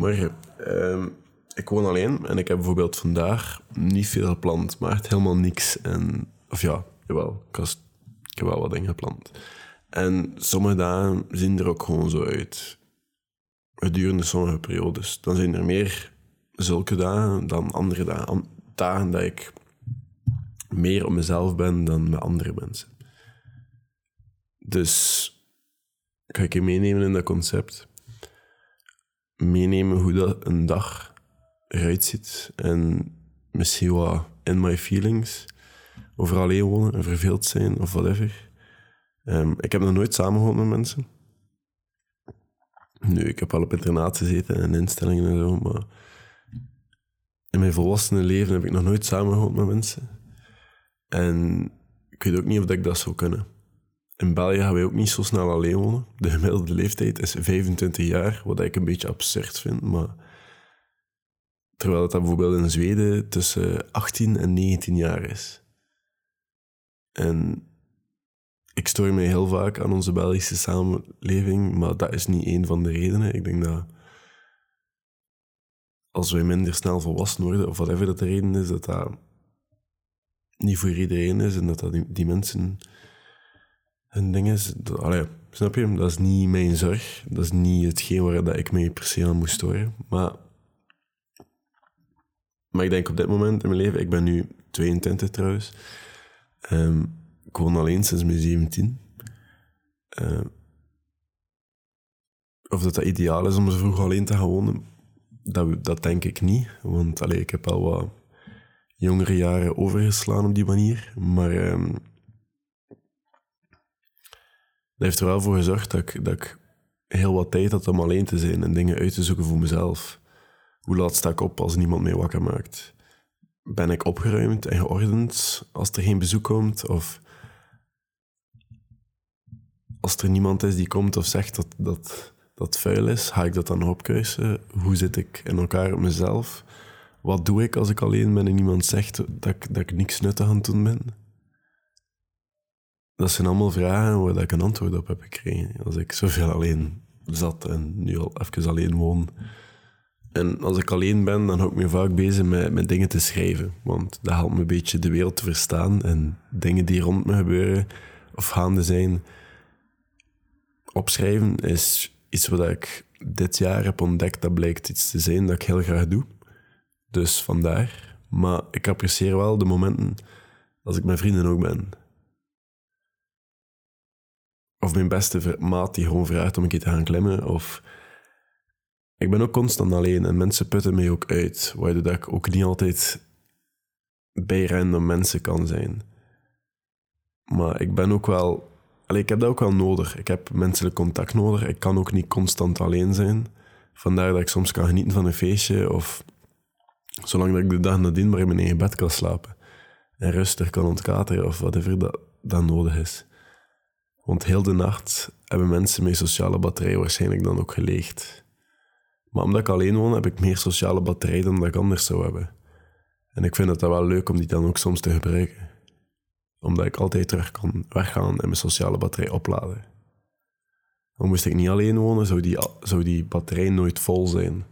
goedemorgen. Ehm, ik woon alleen en ik heb bijvoorbeeld vandaag niet veel gepland, maar echt helemaal niks. En, of ja, jawel, ik, ik heb wel wat dingen gepland. En sommige dagen zien er ook gewoon zo uit. Gedurende sommige periodes. Dan zijn er meer zulke dagen dan andere dagen. Dagen dat ik meer op mezelf ben dan met andere mensen. Dus ga ik je meenemen in dat concept. Meenemen hoe dat een dag eruit ziet. En misschien wat in my feelings. Over alleen wonen en verveeld zijn of whatever. Um, ik heb nog nooit samengewoond met mensen. Nu, ik heb al op internaat gezeten en instellingen en zo, maar in mijn volwassene leven heb ik nog nooit samengewoond met mensen. En ik weet ook niet of ik dat zou kunnen. In België gaan wij ook niet zo snel alleen wonen. De gemiddelde leeftijd is 25 jaar, wat ik een beetje absurd vind. Maar terwijl het bijvoorbeeld in Zweden tussen 18 en 19 jaar is. En ik stoor mij heel vaak aan onze Belgische samenleving, maar dat is niet één van de redenen. Ik denk dat als wij minder snel volwassen worden, of whatever dat de reden is, dat dat niet voor iedereen is en dat, dat die, mensen hun ding is. allee, snap je? Dat is niet mijn zorg. Dat is niet hetgeen waar dat ik mij per se aan moest storen. Maar, maar ik denk op dit moment in mijn leven, ik ben nu 22 trouwens. Um, ik woon alleen sinds mijn 17. Uh, of dat dat ideaal is om zo vroeg alleen te gaan wonen, dat, dat denk ik niet. Want allee, ik heb al wat jongere jaren overgeslaan op die manier. Maar dat heeft er wel voor gezorgd dat ik, dat ik heel wat tijd had om alleen te zijn en dingen uit te zoeken voor mezelf. Hoe laat sta ik op als niemand mij wakker maakt? Ben ik opgeruimd en geordend als er geen bezoek komt? Of als er niemand is die komt of zegt dat dat, dat vuil is, ga ik dat dan opkruisen? Hoe zit ik in elkaar op mezelf? Wat doe ik als ik alleen ben en iemand zegt dat ik, dat ik niks nuttig aan het doen ben? Dat zijn allemaal vragen waar ik een antwoord op heb gekregen. Als ik zoveel alleen zat en nu al even alleen woon. En als ik alleen ben, dan hou ik me vaak bezig met, met dingen te schrijven. Want dat helpt me een beetje de wereld te verstaan. En dingen die rond me gebeuren of gaande zijn, opschrijven is iets wat ik dit jaar heb ontdekt. Dat blijkt iets te zijn dat ik heel graag doe. Dus vandaar. Maar ik apprecieer wel de momenten als ik met vrienden ook ben. Of mijn beste maat die gewoon vraagt om een keer te gaan klimmen. Of ik ben ook constant alleen en mensen putten mij ook uit. Waardoor ik ook niet altijd bij random mensen kan zijn. Maar ik ben ook wel ik heb dat ook wel nodig. Ik heb menselijk contact nodig. Ik kan ook niet constant alleen zijn. Vandaar dat ik soms kan genieten van een feestje of zolang dat ik de dag nadien maar in mijn eigen bed kan slapen. En rustig kan ontkateren of whatever dat, dat nodig is. Want heel de nacht hebben mensen mijn sociale batterij waarschijnlijk dan ook geleegd. Maar omdat ik alleen woon, heb ik meer sociale batterij dan dat ik anders zou hebben. En ik vind het wel leuk om die dan ook soms te gebruiken omdat ik altijd terug kan weggaan en mijn sociale batterij opladen. Dan moest ik niet alleen wonen, zou die, zou die batterij nooit vol zijn.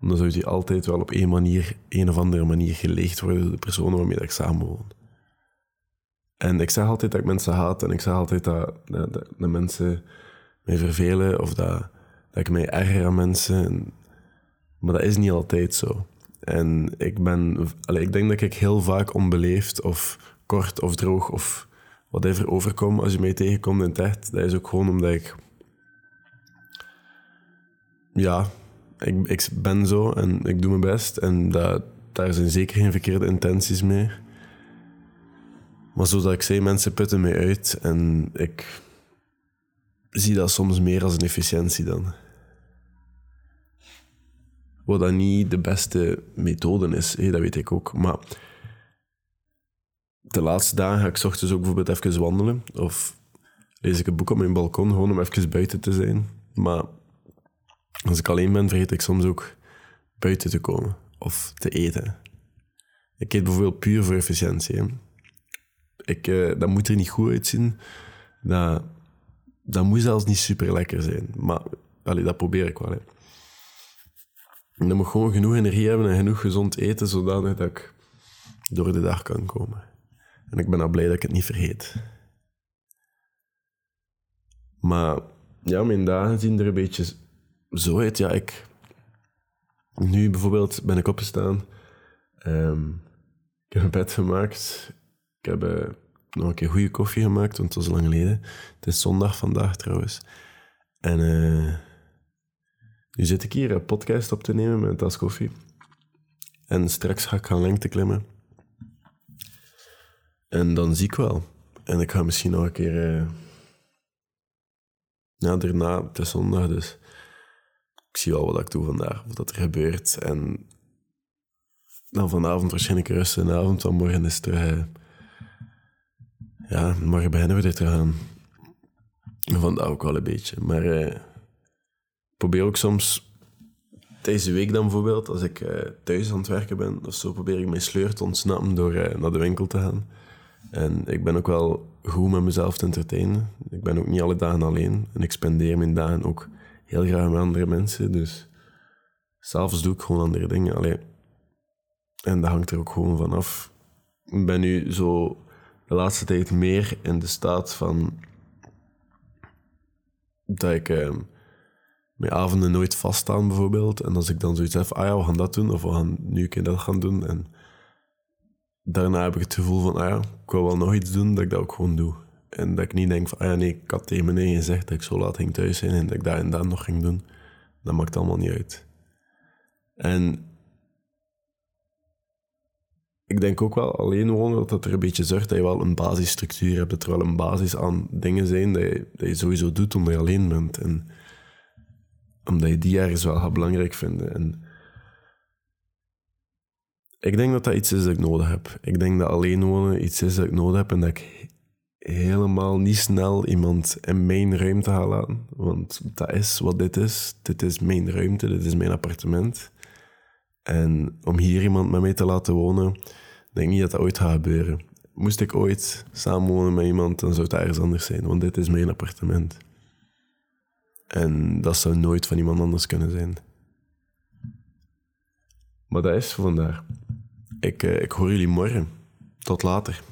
Dan zou die altijd wel op één manier, een of andere manier geleegd worden door de personen waarmee ik samenwoon. En ik zeg altijd dat ik mensen haat en ik zeg altijd dat, dat, mensen mij vervelen of dat, dat ik mij erger aan mensen. Maar dat is niet altijd zo. En ik ben, ik denk dat ik heel vaak onbeleefd of kort of droog of whatever overkom als je mij tegenkomt in het echt. Dat is ook gewoon omdat ik... Ja, ik, ik ben zo en ik doe mijn best. En dat, daar zijn zeker geen verkeerde intenties mee. Maar zoals ik zei, mensen putten mij uit. En ik zie dat soms meer als een efficiëntie dan. Wat dan niet de beste methode is, dat weet ik ook. Maar de laatste dagen ga ik ochtends ook bijvoorbeeld even wandelen. Of lees ik een boek op mijn balkon, gewoon om even buiten te zijn. Maar als ik alleen ben, vergeet ik soms ook buiten te komen of te eten. Ik eet bijvoorbeeld puur voor efficiëntie. Ik, uh, dat moet er niet goed uitzien. Dat, dat moet zelfs niet super lekker zijn. Maar allee, dat probeer ik wel. Hè. Dan moet gewoon genoeg energie hebben en genoeg gezond eten, zodanig dat ik door de dag kan komen. En ik ben al blij dat ik het niet vergeet. Maar ja, mijn dagen zien er een beetje zo uit. Ja, ik... Nu bijvoorbeeld ben ik opgestaan. Ehm, ik heb een bed gemaakt. Ik heb eh, nog een keer goede koffie gemaakt, want het was lang geleden. Het is zondag vandaag trouwens. En eh, nu zit ik hier een podcast op te nemen met een tas koffie. En straks ga ik gaan lengte klimmen. En dan zie ik wel. En ik ga misschien nog een keer... Uh, ja, daarna, het is zondag, dus ik zie wel wat ik doe vandaag, wat er gebeurt. En dan vanavond waarschijnlijk rusten en avond, want morgen is het terug... Ja, morgen beginnen we dit te gaan. Vandaag ook wel een beetje. Maar uh, probeer ook soms deze week dan bijvoorbeeld, als ik uh, thuis aan het werken ben of zo, probeer ik mijn sleur te ontsnappen door uh, naar de winkel te gaan. En ik ben ook wel goed met mezelf te entertainen. Ik ben ook niet alle dagen alleen. En ik spendeer mijn dagen ook heel graag met andere mensen. Dus s'avonds doe ik gewoon andere dingen. Allee. En dat hangt er ook gewoon van af. Ik ben nu zo de laatste tijd meer in de staat van dat ik uh, mijn avonden nooit vaststaan, bijvoorbeeld. En als ik dan zoiets heb, ah ja, we gaan dat doen, of we gaan nu een keer dat gaan doen. En daarna heb ik het gevoel van, ah ja, ik wil wel nog iets doen, dat ik dat ook gewoon doe. En dat ik niet denk van, ah ja, nee, ik had tegen meneer gezegd dat ik zo laat ging thuis zijn en dat ik dat en dat nog ging doen. Dat maakt allemaal niet uit. En ik denk ook wel alleen wonen dat er een beetje zorgt dat je wel een basisstructuur hebt. Dat er wel een basis aan dingen zijn dat je, dat je sowieso doet omdat je alleen bent. En omdat je die ergens wel gaat belangrijk vinden. En ik denk dat dat iets is dat ik nodig heb. Ik denk dat alleen wonen iets is dat ik nodig heb en dat ik helemaal niet snel iemand in mijn ruimte ga laten. Want dat is wat dit is. Dit is mijn ruimte, dit is mijn appartement. En om hier iemand met mij te laten wonen, denk niet dat dat ooit gaat gebeuren. Moest ik ooit samenwonen met iemand, dan zou het ergens anders zijn, want dit is mijn appartement. En dat zou nooit van iemand anders kunnen zijn. Maar dat is voor vandaag. Ik, uh, ik hoor jullie morgen. Tot later.